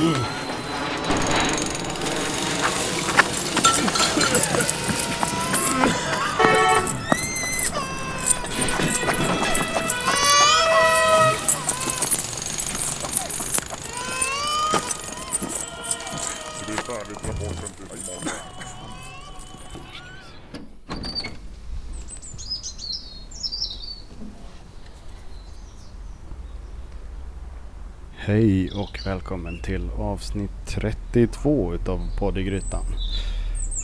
Det och välkommen till avsnitt 32 utav Podd i Grytan.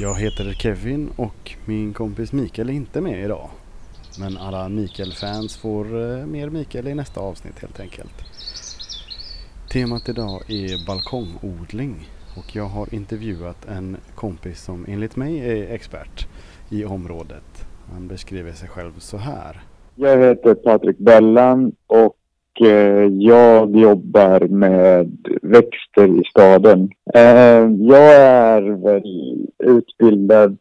Jag heter Kevin och min kompis Mikael är inte med idag. Men alla Mikael-fans får eh, mer Mikael i nästa avsnitt helt enkelt. Temat idag är balkongodling och jag har intervjuat en kompis som enligt mig är expert i området. Han beskriver sig själv så här. Jag heter Patrik Bellan och Eh, jag jobbar med växter i staden. Eh, jag är väl utbildad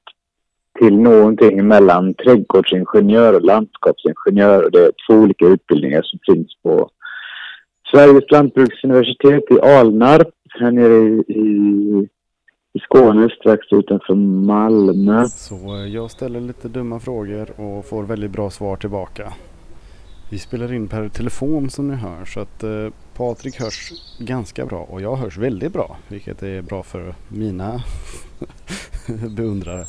till någonting mellan trädgårdsingenjör och landskapsingenjör. Och det är två olika utbildningar som finns på Sveriges lantbruksuniversitet i Alnarp här nere i, i, i Skåne strax utanför Malmö. Så eh, jag ställer lite dumma frågor och får väldigt bra svar tillbaka. Vi spelar in per telefon som ni hör så att eh, Patrik hörs ganska bra och jag hörs väldigt bra. Vilket är bra för mina beundrare.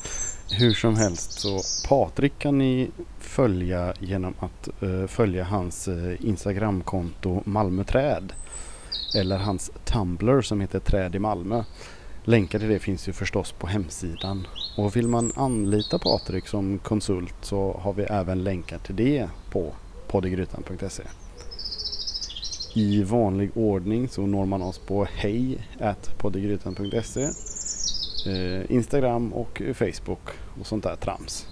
Hur som helst så Patrik kan ni följa genom att eh, följa hans eh, Instagramkonto Malmöträd. Eller hans Tumblr som heter Träd i Malmö. Länkar till det finns ju förstås på hemsidan. Och vill man anlita Patrik som konsult så har vi även länkar till det på poddegrytan.se. I vanlig ordning så når man oss på hej poddegrytan.se eh, Instagram och Facebook och sånt där trams.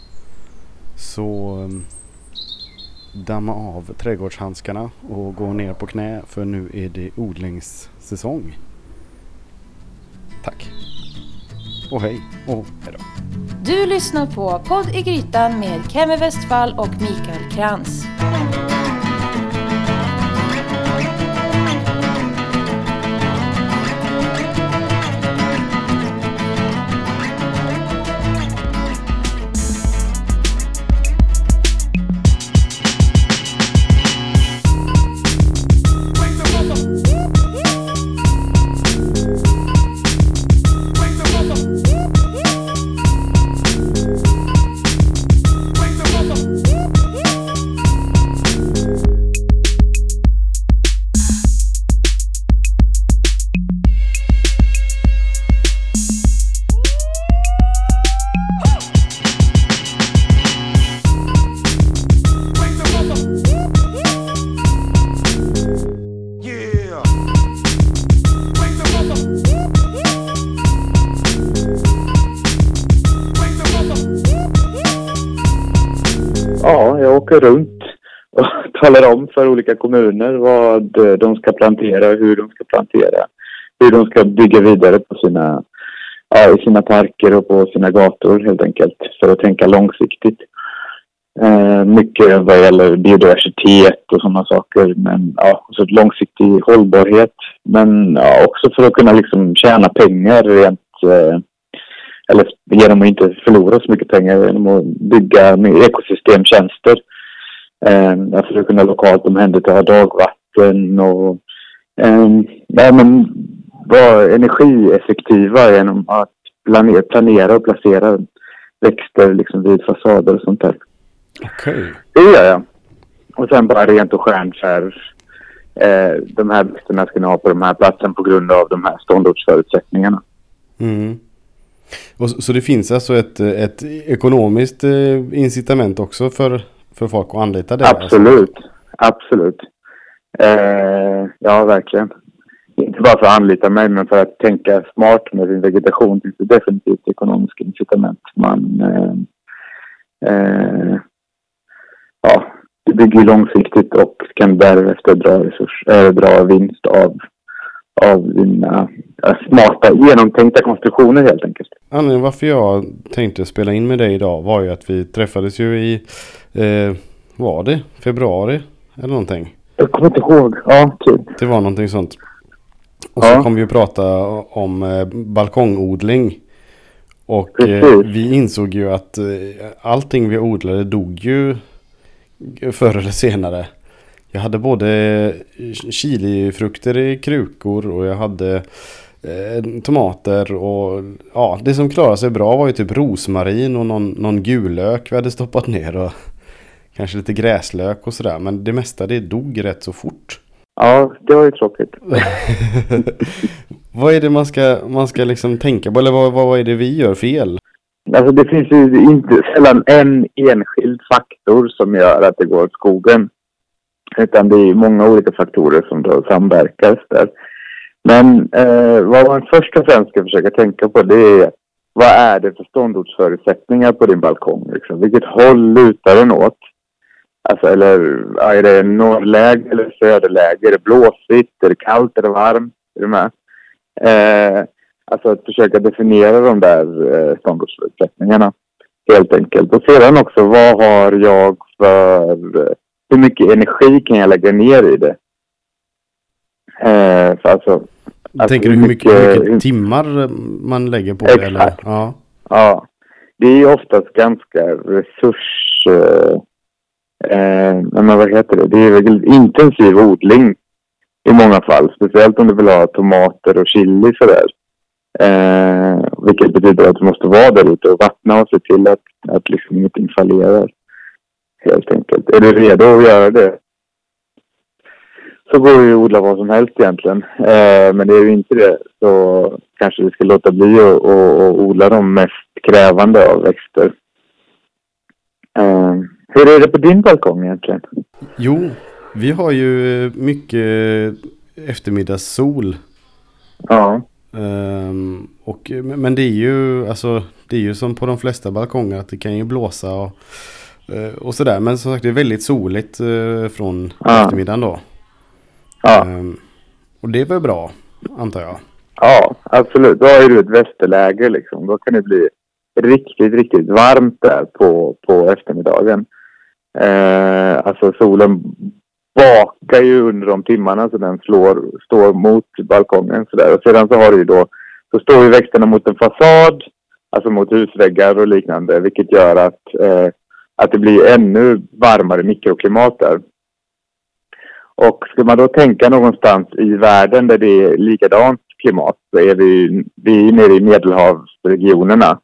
Så eh, damma av trädgårdshandskarna och gå ner på knä för nu är det odlingssäsong. Tack. Och hej och hejdå. Du lyssnar på Podd i Grytan med Kemi Westfall och Mikael Krantz. Jag åker runt och talar om för olika kommuner vad de ska plantera hur de ska plantera. Hur de ska bygga vidare på sina, ja, i sina parker och på sina gator helt enkelt för att tänka långsiktigt. Eh, mycket vad gäller biodiversitet och sådana saker. Men ja, så långsiktig hållbarhet. Men ja, också för att kunna liksom tjäna pengar rent eh, eller genom att inte förlora så mycket pengar genom att bygga med ekosystemtjänster. Eh, för att kunna lokalt omhänderta dagvatten och eh, ja, men vara energieffektiva genom att planera, planera och placera växter liksom vid fasader och sånt där. Okej. Det gör jag. Och sen bara rent och skärt så här. Eh, de här växterna ska ni ha på de här platsen på grund av de här ståndortsförutsättningarna. Mm. Och så, så det finns alltså ett, ett ekonomiskt eh, incitament också för, för folk att anlita det? alltså? Absolut. Absolut. Eh, ja, verkligen. Inte bara för att anlita mig, men för att tänka smart med sin vegetation finns det definitivt ekonomiska incitament. Man, eh, eh, ja, du bygger ju långsiktigt och kan därefter dra, resurs, äh, dra vinst av, av dina smarta, genomtänkta konstruktioner helt enkelt. Anledningen varför jag tänkte spela in med dig idag var ju att vi träffades ju i, eh, var det februari eller någonting? Jag kommer inte ihåg. Ja, typ. Det var någonting sånt. Och så Ja. kom vi att prata om eh, balkongodling. Och eh, vi insåg ju att eh, allting vi odlade dog ju förr eller senare. Jag hade både eh, chilifrukter i krukor och jag hade eh, tomater och ja, det som klarade sig bra var ju typ rosmarin och någon, någon gulök vi hade stoppat ner och kanske lite gräslök och sådär. Men det mesta det dog rätt så fort. Ja, det var ju tråkigt. vad är det man ska, man ska liksom tänka på? Eller vad, vad är det vi gör fel? Alltså det finns ju inte sällan en enskild faktor som gör att det går åt skogen. Utan det är många olika faktorer som då samverkar. Där. Men eh, vad man först och främst ska försöka tänka på det är vad är det för ståndortsförutsättningar på din balkong? Liksom? Vilket håll lutar den åt? Alltså, eller är det norrläge eller söderläge? Är det blåsigt? Är det kallt? Är det varmt? Är du med? Eh, alltså att försöka definiera de där eh, ståndortsförutsättningarna. Helt enkelt. Och sedan också, vad har jag för eh, Hur mycket energi kan jag lägga ner i det? Eh, alltså, Alltså, Tänker du hur mycket, mycket- hur mycket timmar man lägger på det? Exakt. Eller? Ja. Ja, det är ju oftast ganska resurs... Eh, eh, men vad heter det? Det är väl intensiv odling i många fall. Speciellt om du vill ha tomater och chili sådär. Eh, vilket betyder att du måste vara där ute och vattna och se till att, att liksom ingenting fallerar. Helt enkelt. Är du redo att göra det? Så går det ju att odla vad som helst egentligen. Eh, men det är ju inte det. Så kanske vi ska låta bli att odla de mest krävande av växter. Eh, hur är det på din balkong egentligen? Jo, vi har ju mycket eftermiddagssol. Ja, Ehm, och, men det är ju alltså det är ju som på de flesta balkonger att det kan ju blåsa och, och sådär. Men som sagt det är väldigt soligt eh, från Ja. eftermiddagen då. ja, Ehm, och det är väl bra antar jag. ja absolut. Då ju du ett västerläge liksom. Då kan det bli riktigt, riktigt varmt där på, på eftermiddagen. Eh, alltså solen bakar ju under de timmarna så den slår, står mot balkongen sådär. Och sedan så har du ju då, så står ju växterna mot en fasad, alltså mot husväggar och liknande, vilket gör att, eh, att det blir ännu varmare mikroklimat där. Och ska man då tänka någonstans i världen där det är likadant klimat så är vi, vi är nere i medelhavsregionerna.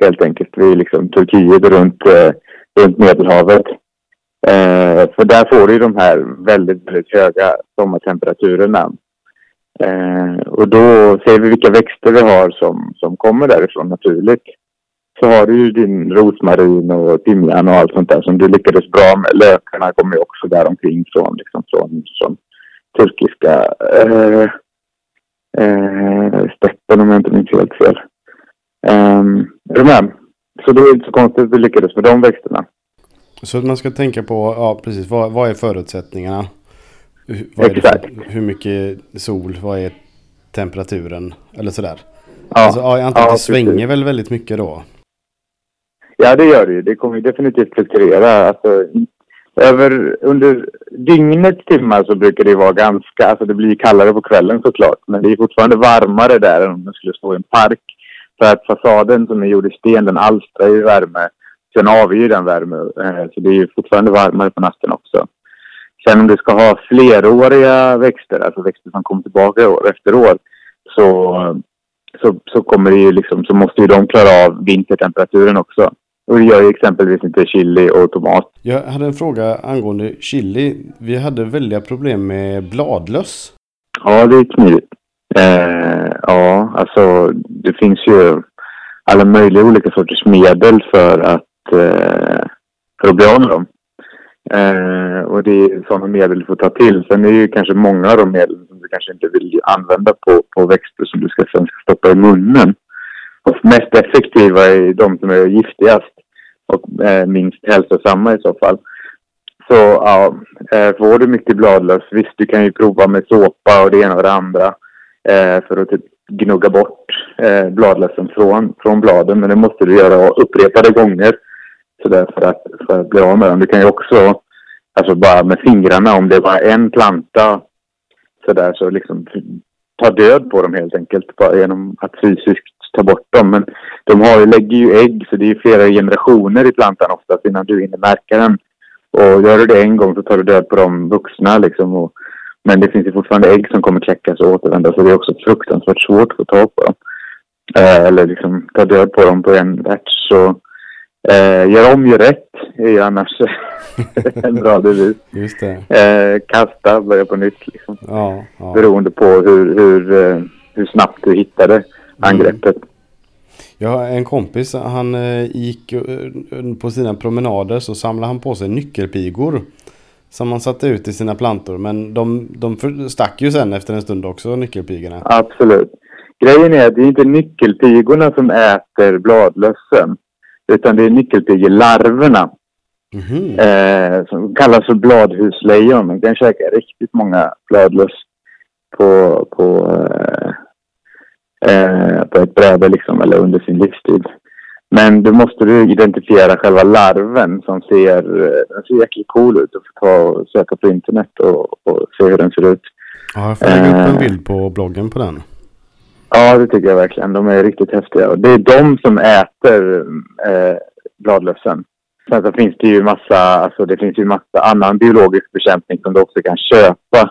Helt enkelt. Vi är liksom Turkiet runt, eh, runt Medelhavet. Eh, för där får du de här väldigt, väldigt höga sommartemperaturerna. Eh, och då ser vi vilka växter vi har som, som kommer därifrån naturligt. Så har du ju din rosmarin och timjan och allt sånt där som du lyckades bra med. Lökarna kommer ju också där omkring från, liksom från, från turkiska eh, eh, steppen om jag inte minns helt fel. Um, är du med? Så då är det inte så konstigt att vi lyckades med de växterna. Så att man ska tänka på, ja precis, vad, vad är förutsättningarna? Vad är det Exakt. för, hur mycket sol, vad är temperaturen? Eller sådär. Ja, alltså, ja, jag antar att ja, det svänger precis. väl väldigt mycket då. Ja, det gör det ju. Det kommer ju definitivt fluktuera. Alltså, över, under dygnets timmar så brukar det vara ganska... Alltså det blir kallare på kvällen såklart. Men det är fortfarande varmare där än om man skulle stå i en park. För att fasaden som är gjord i sten, den alstrar ju värme. Sen avger den värme. Eh, så det är ju fortfarande varmare på natten också. Sen om du ska ha fleråriga växter, alltså växter som kommer tillbaka år efter år, så, så, så kommer det ju liksom, så måste ju de klara av vintertemperaturen också. Och det gör ju exempelvis inte chili och tomat. Jag hade en fråga angående chili. Vi hade väldiga problem med bladlöss. Ja, det är knivigt. Eh, ja, alltså det finns ju alla möjliga olika sorters medel för att, eh, för att bli av med dem. Eh, och det är sådana medel du får ta till. Sen är det ju kanske många av de medel som du kanske inte vill använda på, på växter som du ska, sen ska stoppa i munnen. Och mest effektiva är de som är giftigast och eh, minst hälsosamma i så fall. Så ja, eh, får du mycket bladlöss, visst du kan ju prova med såpa och det ena och det andra eh, för att typ gnugga bort eh, bladlössen från, från bladen. Men det måste du göra upprepade gånger så där för, att, för att bli av med dem. Du kan ju också, alltså bara med fingrarna, om det är bara en planta så där så liksom ta död på dem helt enkelt bara genom att fysiskt ta bort dem. Men de har, lägger ju ägg så det är flera generationer i plantan oftast innan du hinner märka den. Och gör du det en gång så tar du död på de vuxna liksom. Och, men det finns ju fortfarande ägg som kommer kläckas och återvända så det är också fruktansvärt svårt att få tag på dem. Eh, eller liksom ta död på dem på en ärts. Så eh, gör om, gör rätt är ju annars en bra devis. Just det. Eh, kasta, börja på nytt liksom. Ja, ja. Beroende på hur, hur, eh, hur snabbt du hittade angreppet. Jag har en kompis, han eh, gick eh, på sina promenader så samlade han på sig nyckelpigor. Som han satte ut i sina plantor. Men de, de stack ju sen efter en stund också, nyckelpigorna. Absolut. Grejen är att det är inte nyckelpigorna som äter bladlössen. Utan det är nyckelpigelarverna. Mhm. Eh, som kallas för bladhuslejon. De kan käka riktigt många bladlöss på, på, eh, eh, på ett bräde liksom, eller under sin livstid. Men då måste du identifiera själva larven som ser, eh, den ser jäkligt cool ut. Du får ta och söka på internet och, och se hur den ser ut. Ja, jag får lägga upp en Eh. bild på bloggen på den. Ja, det tycker jag verkligen. De är riktigt häftiga. Och det är de som äter eh, bladlössen. Sen så finns det ju massa, alltså det finns ju massa annan biologisk bekämpning som du också kan köpa.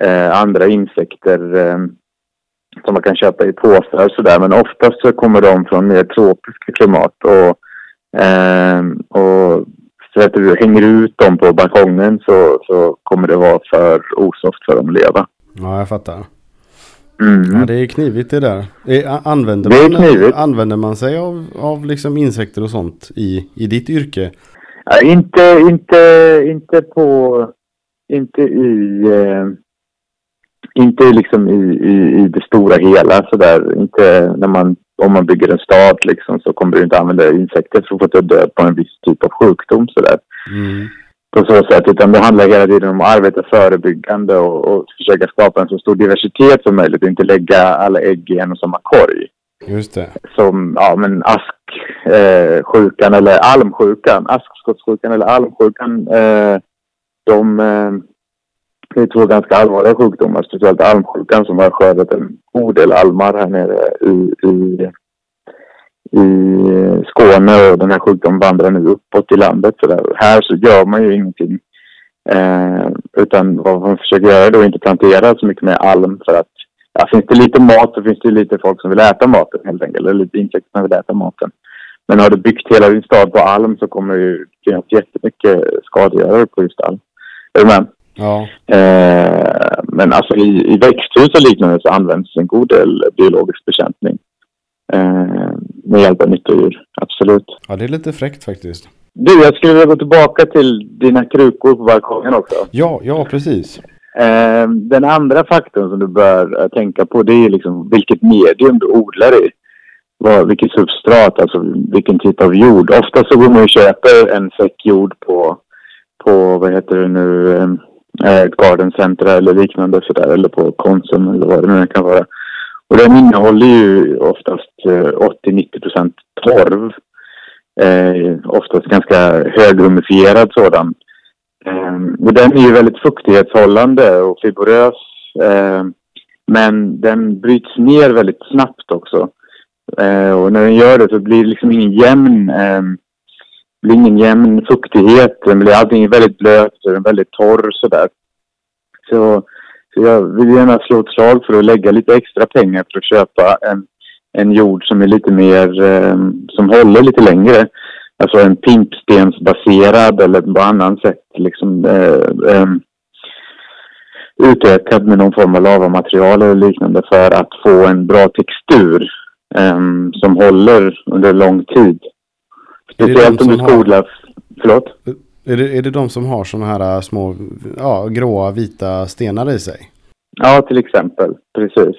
Eh, andra insekter eh, som man kan köpa i påsar och sådär. Men oftast så kommer de från mer tropiska klimat. Och, eh, och så att du hänger ut dem på balkongen så, så kommer det vara för osoft för dem att leva. Ja, jag fattar. Mm. Ja, det är knivigt det där. Eh, Använder, Det man, knivigt. använder man sig av, av liksom insekter och sånt i, i ditt yrke? Ja, inte, inte, inte på, inte i, eh, inte liksom i, i, i det stora hela sådär. Inte när man, om man bygger en stad liksom så kommer du inte använda insekter för att få död på en viss typ av sjukdom sådär. Mm. På så sätt, utan det handlar hela tiden om att arbeta förebyggande och, och försöka skapa en så stor diversitet som möjligt och inte lägga alla ägg i en och samma korg Just det. som ja, men asksjukan eh, eller almsjukan. Askskottsjukan eller almsjukan. Eh, de eh, det är två ganska allvarliga sjukdomar. Speciellt almsjukan som har skördat en god del almar här nere i, i, i Skåne. Och den här sjukdomen vandrar nu uppåt i landet. Så där. Här så gör man ju ingenting. Eh, utan vad man försöker göra då är inte plantera så mycket mer alm för att ja, finns det lite mat så finns det lite folk som vill äta maten helt enkelt. Eller lite insekter som vill äta maten. Men har du byggt hela din stad på alm så kommer det ju finnas jättemycket skadegörare på just alm. Är du med? Ja. Eh, men alltså i, i växthus och liknande så används en god del biologisk bekämpning. Eh, med hjälp av nyttodjur, absolut. ja, det är lite fräckt faktiskt. Du, jag skulle vilja gå tillbaka till dina krukor på balkongen också. Ja, ja precis. Eh, den andra faktorn som du bör eh, tänka på det är liksom vilket medium du odlar i. Vad, vilket substrat, alltså vilken typ av jord. Ofta så går man och köper en säck jord på, på vad heter det nu, eh, Eh, ett gardencenter eller liknande sådär. Eller på Konsum eller vad det nu kan vara. Och den innehåller ju oftast eh, 80-90% torv. Eh, oftast ganska högrumifierad sådan. Eh, och den är ju väldigt fuktighetshållande och fibrös. Eh, men den bryts ner väldigt snabbt också. Eh, och när den gör det så blir det liksom ingen jämn, eh, det blir ingen jämn fuktighet. Den blir allting är väldigt blöt och den väldigt torr sådär. Så, så jag vill gärna slå ett slag för att lägga lite extra pengar för att köpa en, en jord som är lite mer, eh, som håller lite längre. Alltså en pimpstensbaserad eller på annan sätt liksom eh, eh, utökad med någon form av lavamaterial eller liknande för att få en bra textur eh, som håller under lång tid. Är det Speciellt de om du som ska har- odla... Förlåt? Är det, är det de som har sådana här äh, små, ja, gråa vita stenar i sig? Ja, till exempel. Precis.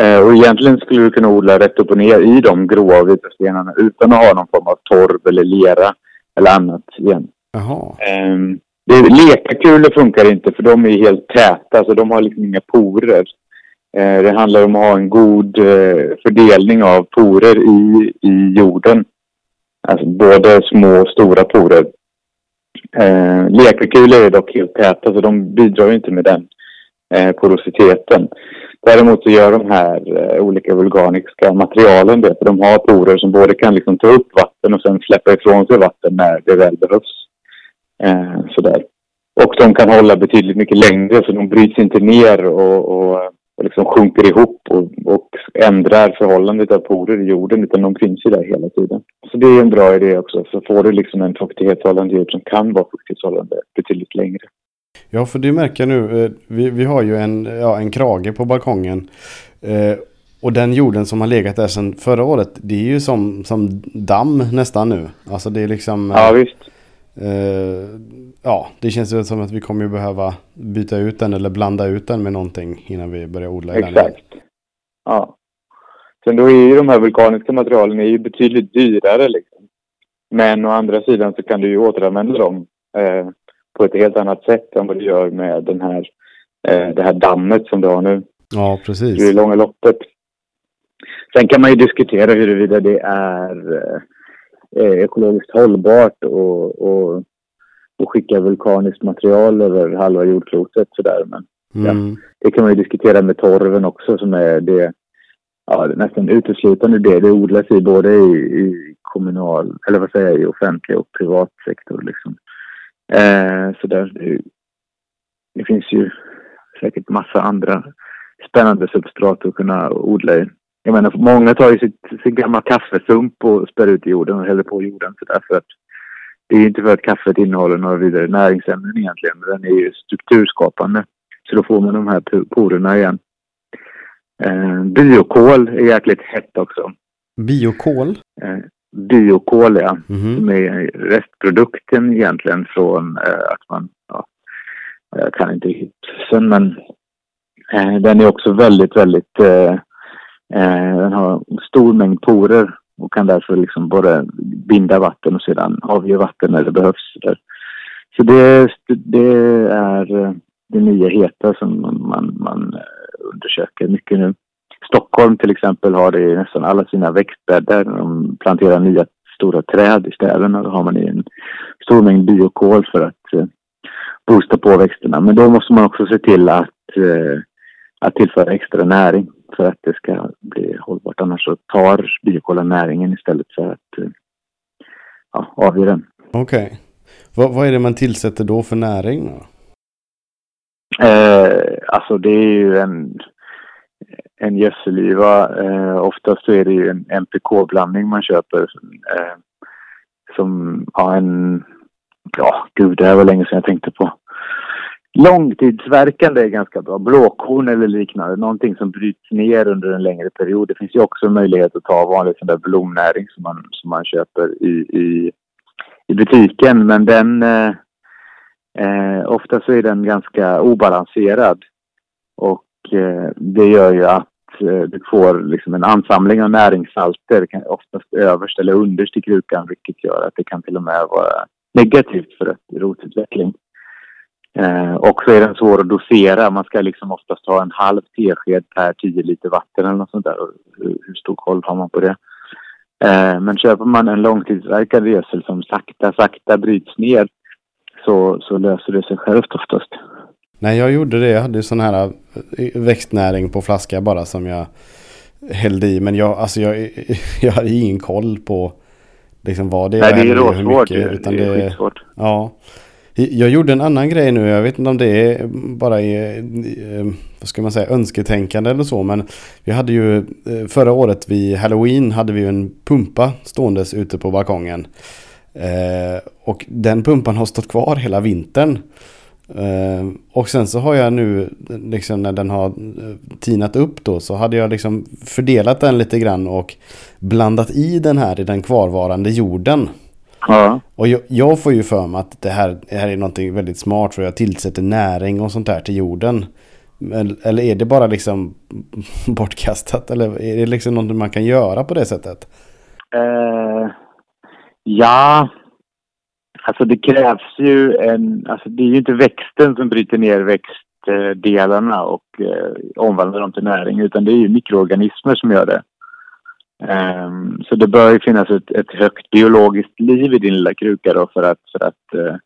Eh, och egentligen skulle du kunna odla rätt upp och ner i de gråa och vita stenarna utan att ha någon form av torv eller lera eller annat igen. Jaha. Det, lekakulor funkar inte för de är helt täta, så de har liksom inga porer. Eh, det handlar om att ha en god eh, fördelning av porer i, i jorden. Alltså både små och stora porer. Eh, lekakulor är dock helt täta så alltså, de bidrar inte med den eh, porositeten. Däremot så gör de här eh, olika vulkaniska materialen det. För de har porer som både kan liksom ta upp vatten och sen släppa ifrån sig vatten när det väl behövs. Eh, sådär. Och de kan hålla betydligt mycket längre så de bryts inte ner och, och, och liksom sjunker ihop och, och ändrar förhållandet av porer i jorden utan de finns ju där hela tiden. Så det är en bra idé också. Så får du liksom en fuktighetshållande jord som kan vara fuktighetshållande betydligt längre. Ja, för det märker jag nu. eh, Vi, vi har ju en, ja, en krage på balkongen. Eh, och den jorden som har legat där sedan förra året, det är ju som, som damm nästan nu. Alltså det är liksom... eh, Ja visst. Eh, ja, det känns ju som att vi kommer behöva byta ut den eller blanda ut den med någonting innan vi börjar odla i den. Exakt. Ja. Sen då är ju de här vulkaniska materialen är ju betydligt dyrare liksom. Men å andra sidan så kan du ju återanvända dem eh, på ett helt annat sätt än vad du gör med den här, eh, det här dammet som du har nu. Ja, precis. det långa loppet. Sen kan man ju diskutera huruvida det är eh, ekologiskt hållbart och, och, och skicka vulkaniskt material över halva jordklotet sådär. Men Mm. det kan man ju diskutera med torven också som är det, ja, nästan uteslutande det. Det odlas i både i, i kommunal, eller vad säger jag, i offentlig och privat sektor liksom. Eh, så där, det, det finns ju säkert massa andra spännande substrat att kunna odla i. Jag menar, många tar ju sitt, sin gamla kaffesump och spär ut i jorden och häller på jorden så därför att det är ju inte för att kaffet innehåller några vidare näringsämnen egentligen, men den är ju strukturskapande. Så då får man de här po- porerna igen. Eh, biokol är jäkligt hett också. Biokol. Eh, biokol, ja. Mhm. Som är restprodukten egentligen från eh, att man, ja, jag kan inte riktigt sen men eh, den är också väldigt, väldigt, eh, Eh, den har en stor mängd porer och kan därför liksom både binda vatten och sedan avge vatten när det behövs. Där. Så det, det är eh, det nya heta som man, man, eh, undersöker mycket nu. Stockholm till exempel har det i nästan alla sina växtbäddar. De planterar nya stora träd i städerna. Då har man i en stor mängd biokol för att eh, boosta på växterna. Men då måste man också se till att, eh, att tillföra extra näring för att det ska bli hållbart. Annars så tar biokolen näringen istället för att eh, ja, avge den. Okej. Vad, vad är det man tillsätter då för näring? Då? Eh, alltså det är ju en, en gödselyva. Eh, oftast så är det ju en NPK-blandning man köper. Eh, som, ja en, ja gud det här var länge sedan jag tänkte på. Långtidsverkande är ganska bra. Blåkorn eller liknande. Någonting som bryts ner under en längre period. Det finns ju också möjlighet att ta vanlig sån där blomnäring som man, som man köper i, i, i butiken. Men den eh, Eh, ofta så är den ganska obalanserad och eh, det gör ju att eh, du får liksom en ansamling av näringssalter, oftast överst eller underst i krukan, vilket gör att det kan till och med vara negativt för ett rotutveckling. Eh, och så är den svår att dosera. Man ska liksom oftast ha en halv tesked per 10 liter vatten eller något sånt där. Hur, stor koll har man på det? Eh, men köper man en långtidsverkande gödsel som sakta, sakta bryts ner så, så löser det sig självt oftast. Nej, jag gjorde det. Jag hade sån här eh, växtnäring på flaska bara som jag hällde i. Men jag, alltså jag, jag hade ingen koll på liksom vad det Nej, jag det är råsvårt. mycket, Det, Utan det är skitsvårt. ja. Jag gjorde en annan grej nu. Jag vet inte om det är bara är, eh, vad ska man säga, önsketänkande eller så. Men vi hade ju eh, förra året vid Halloween hade vi en pumpa ståendes ute på balkongen. Eh, och den pumpan har stått kvar hela vintern. Och sen så har jag nu, liksom när den har tinat upp då, så hade jag liksom fördelat den lite grann och blandat i den här i den kvarvarande jorden. Ja. Och jag, jag får ju för mig att det här, det här är någonting väldigt smart för jag tillsätter näring och sånt där till jorden. Eller är det bara liksom bortkastat? Eller är det liksom någonting man kan göra på det sättet? Eh, ja, alltså det krävs ju en... Alltså det är ju inte växten som bryter ner växtdelarna och eh, omvandlar dem till näring utan det är ju mikroorganismer som gör det. Ehm, så det bör ju finnas ett, ett högt biologiskt liv i din lilla kruka då för att, för att eh,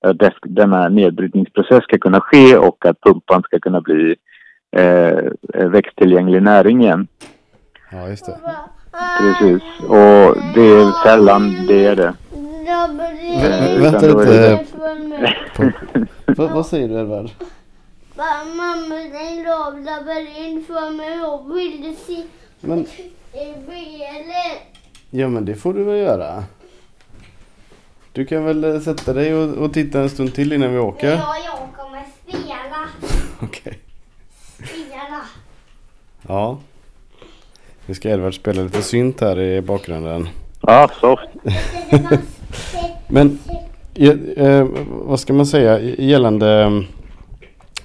att denna nedbrytningsprocess ska kunna ske och att pumpan ska kunna bli eh, växttillgänglig näring igen. Ja, just det. Precis. Och det är sällan det är det. Vä- vänta lite. vad, vad säger du Edvard? Mamma stängde av labyrint för mig och ville se Men, i bilen. ja men det får du väl göra. Du kan väl eh, sätta dig och, och titta en stund till innan vi åker? Ja, jag kommer spela. Okej. Spela. Ja. Nu ska Edvard spela lite synt här i bakgrunden. Ja, soft. Men eh, vad ska man säga gällande eh,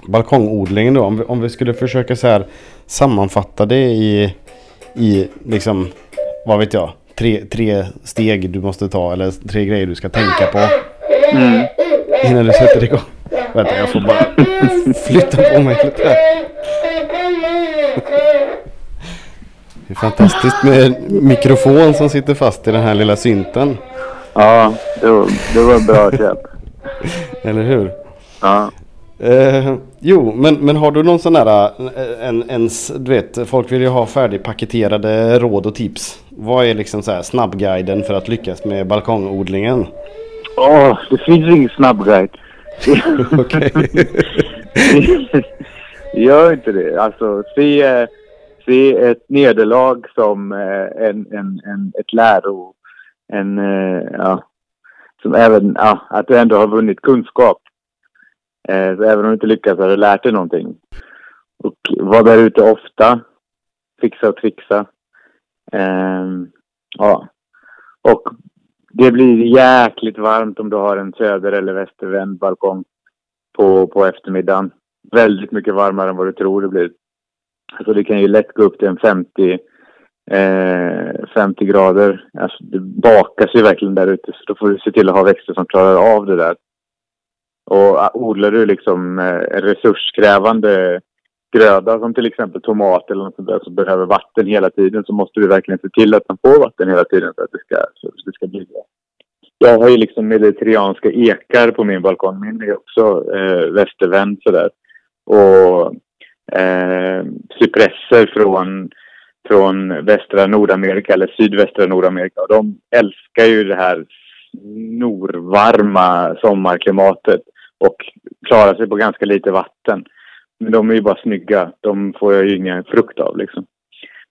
balkongodlingen då? Om vi, om vi skulle försöka så här sammanfatta det i, i liksom, vad vet jag, tre, tre steg du måste ta eller tre grejer du ska tänka på Mm. innan du sätter igång. Vänta, jag får bara flytta på mig lite här. Det är fantastiskt med mikrofon som sitter fast i den här lilla synten. Ja, det var, det var bra köp. Eller hur? Ja. Eh, jo, men, men har du någon sån där, eh, en, en, du vet, folk vill ju ha färdigpaketerade råd och tips. Vad är liksom så här snabbguiden för att lyckas med balkongodlingen? Åh, det finns ingen snabbguide. Okej. Gör inte det. Alltså, se, se ett nederlag som eh, en, en, en, ett läro. En, eh, ja, som även, ja, att du ändå har vunnit kunskap. Eh, så även om du inte lyckas har du lärt dig någonting. Och var där ute ofta. Fixa och trixa. Ehm, ja. Och det blir jäkligt varmt om du har en söder eller västervänd balkong på, på eftermiddagen. Väldigt mycket varmare än vad du tror det blir. Alltså det kan ju lätt gå upp till en 50, eh, 50 grader. Alltså det bakas ju verkligen där ute så då får du se till att ha växter som klarar av det där. Och ah, odlar du liksom eh, resurskrävande gröda som till exempel tomat eller något sånt där som behöver vatten hela tiden så måste du verkligen se till att den får vatten hela tiden för att det ska, så att det ska bli bra. Jag har ju liksom mediterianska ekar på min balkong. Min är också eh, västervänd sådär. Och eh, cypresser från, från västra Nordamerika eller sydvästra Nordamerika. Och de älskar ju det här norvarma sommarklimatet och klarar sig på ganska lite vatten. Men de är ju bara snygga. De får jag ju ingen frukt av liksom.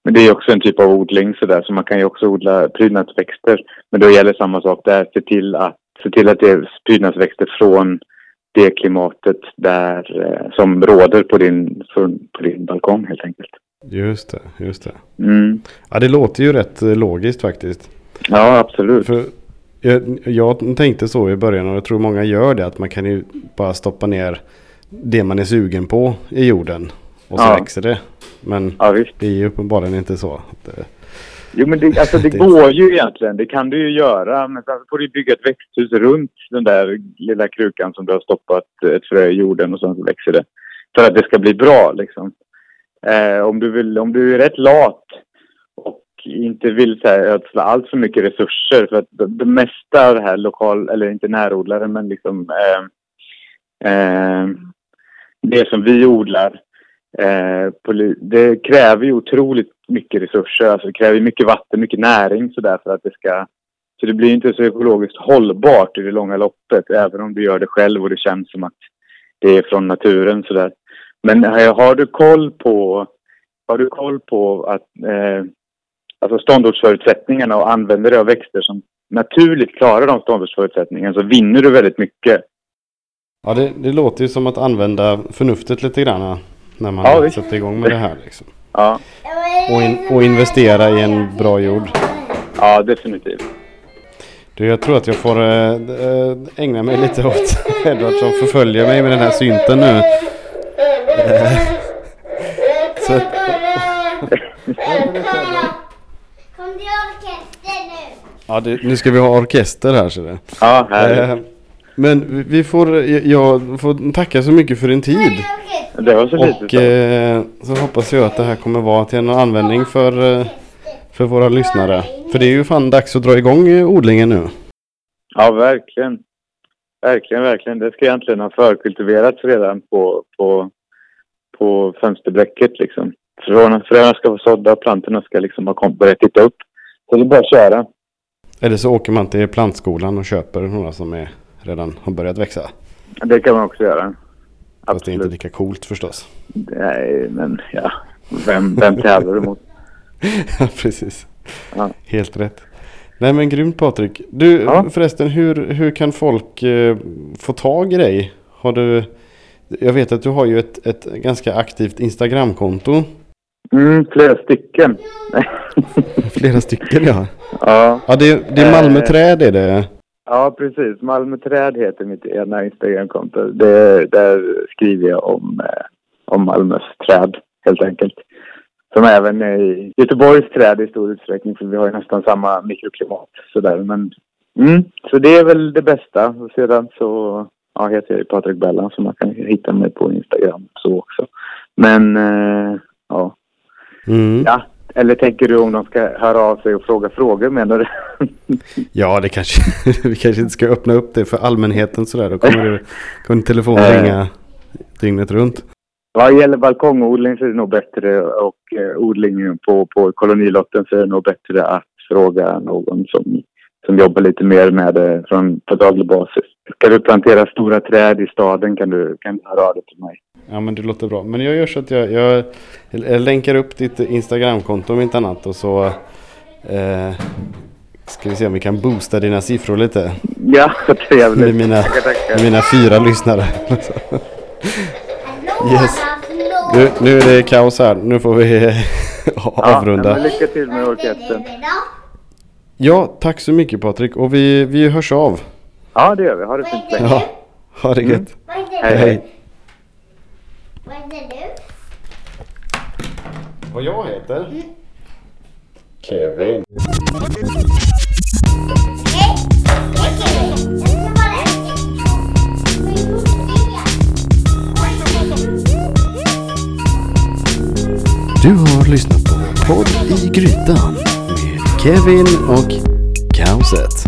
Men det är också en typ av odling sådär, så man kan ju också odla prydnadsväxter. Men då gäller samma sak där, se till att, se till att det är prydnadsväxter från det klimatet där, eh, som råder på din, på din balkong helt enkelt. Just det, just det. Mm. Ja, det låter ju rätt eh, logiskt faktiskt. Ja, absolut. För jag, jag tänkte så i början och jag tror många gör det att man kan ju bara stoppa ner det man är sugen på i jorden och så Ja. växer det. Men Ja, det är ju uppenbarligen inte så. Att, Jo, men det, alltså, det Det- går ju egentligen. Det kan du ju göra. Men sen får du bygga ett växthus runt den där lilla krukan som du har stoppat ett frö i jorden och sen så växer det. För att det ska bli bra liksom. Eh, om, du vill, om du är rätt lat inte vill så här, ödsla allt för mycket resurser. För att det, det mesta av det här lokal, eller inte närodlare, men liksom eh, eh, det som vi odlar Eh, det kräver ju otroligt mycket resurser. Alltså det kräver mycket vatten, mycket näring sådär för att det ska... Så det blir inte så ekologiskt hållbart i det långa loppet även om du gör det själv och det känns som att det är från naturen sådär. Men eh, har du koll på... Har du koll på att... Eh, alltså ståndortsförutsättningarna och använder dig av växter som naturligt klarar de ståndortsförutsättningarna så vinner du väldigt mycket. ja, det, det låter ju som att använda förnuftet lite grann när man Ja, sätter igång med det här. Liksom. Ja, Och, in, och investera i en bra jord. ja definitivt. Du, jag tror att jag får eh, ägna mig lite åt Edward som förföljer mig med den här synten nu. Eh, så, Kom till orkestern nu. Ja, det, nu ska vi ha orkester här ser du. Ja, härligt. Eh, men vi får, jag får tacka så mycket för din tid. Det var så lite Och så. eh, så hoppas jag att det här kommer vara till någon användning för, eh, för våra lyssnare. För det är ju fan dags att dra igång eh, odlingen nu. Ja, verkligen. Verkligen, verkligen. Det ska egentligen ha förkultiverats redan på, på, på fönsterbräcket liksom. Fröna, fröna ska vara sådda och plantorna ska liksom ha börjat titta upp. Så det är bara att köra. Eller så åker man till plantskolan och köper några som är, redan har börjat växa. Det kan man också göra. Fast det är inte lika coolt förstås. Nej, men ja. Vem, vem tävlar du mot? Ja, precis. Ja. Helt rätt. Nej men grymt Patrik. Du Ja. förresten, hur, hur kan folk eh, få tag i dig? Har du, jag vet att du har ju ett, ett ganska aktivt Instagramkonto. Mm, flera stycken. Flera stycken ja. ja. Ja det, det är Malmö Eh. träd är det. Ja, precis. Malmö Träd heter mitt ena Instagramkonto. Det, där skriver jag om, eh, om Malmös träd, helt enkelt. Som även är i Göteborgs träd i stor utsträckning, för vi har ju nästan samma mikroklimat. Sådär. Men, mm, så det är väl det bästa. Och sedan så ja, heter jag ju Patrik Bellan, så man kan hitta mig på Instagram så också. Men, eh, ja. Mm. ja. Eller tänker du om de ska höra av sig och fråga frågor, menar du? Ja det kanske, vi kanske inte ska öppna upp det för allmänheten sådär. Då kommer, du, kommer din telefon Eh. ringa dygnet runt. Vad gäller balkongodling så är det nog bättre och eh, odlingen på, på kolonilotten så är det nog bättre att fråga någon som, som jobbar lite mer med det från, på daglig basis. Ska du plantera stora träd i staden kan du, kan du höra av dig till mig. Ja men det låter bra. Men jag gör så att jag, jag, jag länkar upp ditt Instagramkonto om inte annat och så eh, ska vi se om vi kan boosta dina siffror lite. Ja, trevligt. Med mina, med mina fyra lyssnare. Yes. Nu, nu är det kaos här. Nu får vi Ja, avrunda. men lycka till med orkestern. Ja, tack så mycket Patrik. Och vi, vi hörs av. Ja, det gör vi. Ha det fint länge. Ja, ha det gött. Heter Hej, hej. Vad heter du? Vad jag heter? Kevin. Hej. Hej, Kevin. Jag ska. Du har lyssnat på Podd i Grytan med Kevin och Kaoset.